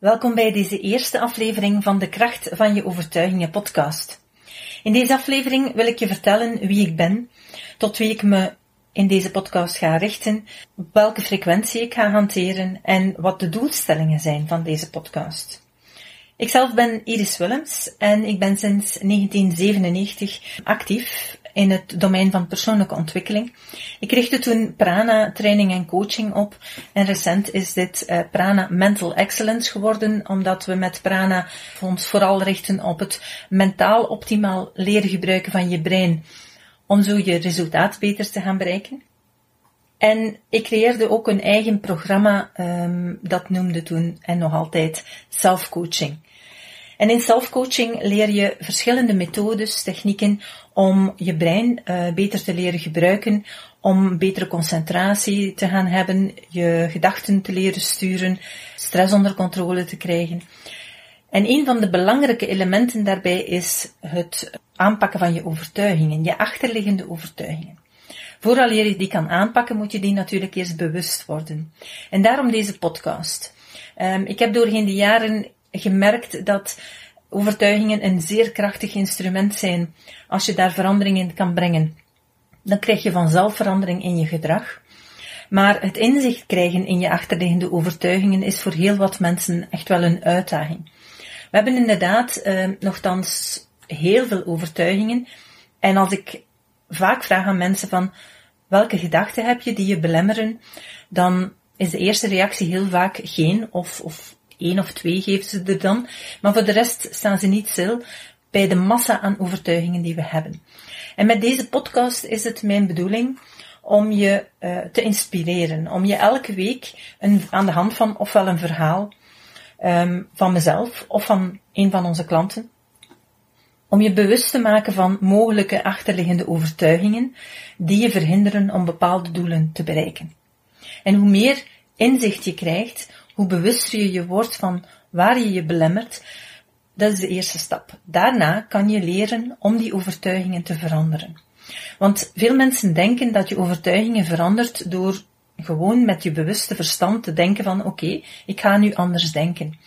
Welkom bij deze eerste aflevering van de Kracht van je Overtuigingen podcast. In deze aflevering wil ik je vertellen wie ik ben, tot wie ik me in deze podcast ga richten, welke frequentie ik ga hanteren en wat de doelstellingen zijn van deze podcast. Ikzelf ben Iris Willems en ik ben sinds 1997 actief in het domein van persoonlijke ontwikkeling. Ik richtte toen Prana training en coaching op en recent is dit uh, Prana Mental Excellence geworden, omdat we met Prana ons vooral richten op het mentaal optimaal leren gebruiken van je brein, om zo je resultaat beter te gaan bereiken. En ik creëerde ook een eigen programma, um, dat noemde toen en nog altijd self-coaching. En in self-coaching leer je verschillende methodes, technieken om je brein uh, beter te leren gebruiken, om betere concentratie te gaan hebben, je gedachten te leren sturen, stress onder controle te krijgen. En een van de belangrijke elementen daarbij is het aanpakken van je overtuigingen, je achterliggende overtuigingen. Vooral je die kan aanpakken, moet je die natuurlijk eerst bewust worden. En daarom deze podcast. Um, ik heb doorheen de jaren gemerkt dat overtuigingen een zeer krachtig instrument zijn als je daar verandering in kan brengen. Dan krijg je vanzelf verandering in je gedrag. Maar het inzicht krijgen in je achterliggende overtuigingen is voor heel wat mensen echt wel een uitdaging. We hebben inderdaad eh, nogthans heel veel overtuigingen. En als ik vaak vraag aan mensen van welke gedachten heb je die je belemmeren, dan is de eerste reactie heel vaak geen of, of één of twee geven ze er dan. Maar voor de rest staan ze niet stil bij de massa aan overtuigingen die we hebben. En met deze podcast is het mijn bedoeling om je uh, te inspireren, om je elke week een, aan de hand van ofwel een verhaal um, van mezelf of van een van onze klanten, om je bewust te maken van mogelijke achterliggende overtuigingen die je verhinderen om bepaalde doelen te bereiken. En hoe meer inzicht je krijgt, hoe bewuster je je wordt van waar je je belemmert, dat is de eerste stap. Daarna kan je leren om die overtuigingen te veranderen. Want veel mensen denken dat je overtuigingen verandert door gewoon met je bewuste verstand te denken van oké, ik ga nu anders denken.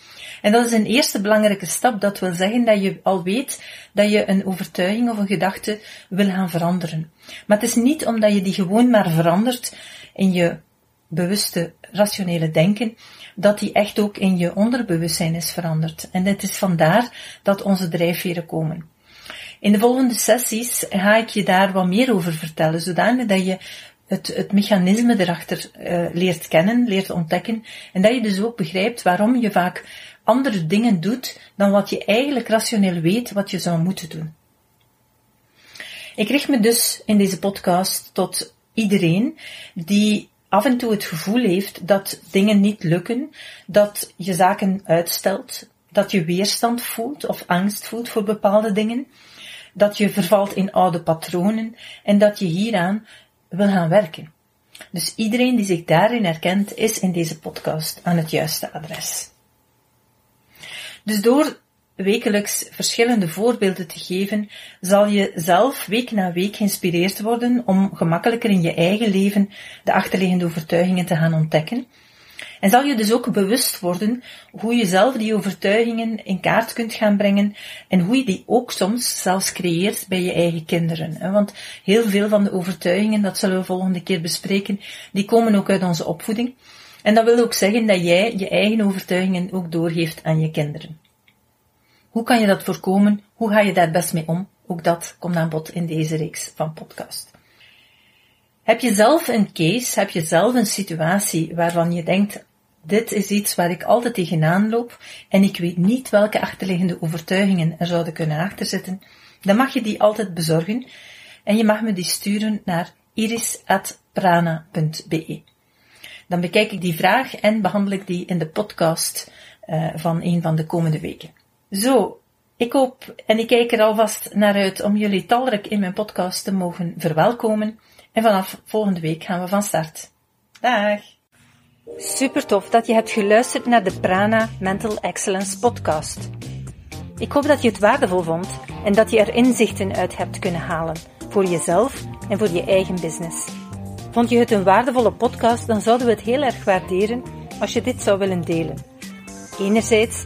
En dat is een eerste belangrijke stap. Dat wil zeggen dat je al weet dat je een overtuiging of een gedachte wil gaan veranderen. Maar het is niet omdat je die gewoon maar verandert in je bewuste, rationele denken, dat die echt ook in je onderbewustzijn is veranderd. En het is vandaar dat onze drijfveren komen. In de volgende sessies ga ik je daar wat meer over vertellen, zodanig dat je het, het mechanisme erachter uh, leert kennen, leert ontdekken, en dat je dus ook begrijpt waarom je vaak andere dingen doet dan wat je eigenlijk rationeel weet wat je zou moeten doen. Ik richt me dus in deze podcast tot iedereen die af en toe het gevoel heeft dat dingen niet lukken, dat je zaken uitstelt, dat je weerstand voelt of angst voelt voor bepaalde dingen, dat je vervalt in oude patronen en dat je hieraan wil gaan werken. Dus iedereen die zich daarin herkent, is in deze podcast aan het juiste adres. Dus door wekelijks verschillende voorbeelden te geven, zal je zelf week na week geïnspireerd worden om gemakkelijker in je eigen leven de achterliggende overtuigingen te gaan ontdekken. En zal je dus ook bewust worden hoe je zelf die overtuigingen in kaart kunt gaan brengen en hoe je die ook soms zelfs creëert bij je eigen kinderen. Want heel veel van de overtuigingen, dat zullen we volgende keer bespreken, die komen ook uit onze opvoeding. En dat wil ook zeggen dat jij je eigen overtuigingen ook doorgeeft aan je kinderen. Hoe kan je dat voorkomen? Hoe ga je daar best mee om? Ook dat komt aan bod in deze reeks van podcast. Heb je zelf een case, heb je zelf een situatie waarvan je denkt, dit is iets waar ik altijd tegenaan loop en ik weet niet welke achterliggende overtuigingen er zouden kunnen achterzitten, dan mag je die altijd bezorgen en je mag me die sturen naar iris.prana.be. Dan bekijk ik die vraag en behandel ik die in de podcast uh, van een van de komende weken. Zo, Ik hoop en ik kijk er alvast naar uit om jullie talrijk in mijn podcast te mogen verwelkomen. En vanaf volgende week gaan we van start. Dag! Super tof dat je hebt geluisterd naar de Prana Mental Excellence podcast. Ik hoop dat je het waardevol vond en dat je er inzichten uit hebt kunnen halen voor jezelf en voor je eigen business. Vond je het een waardevolle podcast, dan zouden we het heel erg waarderen als je dit zou willen delen. Enerzijds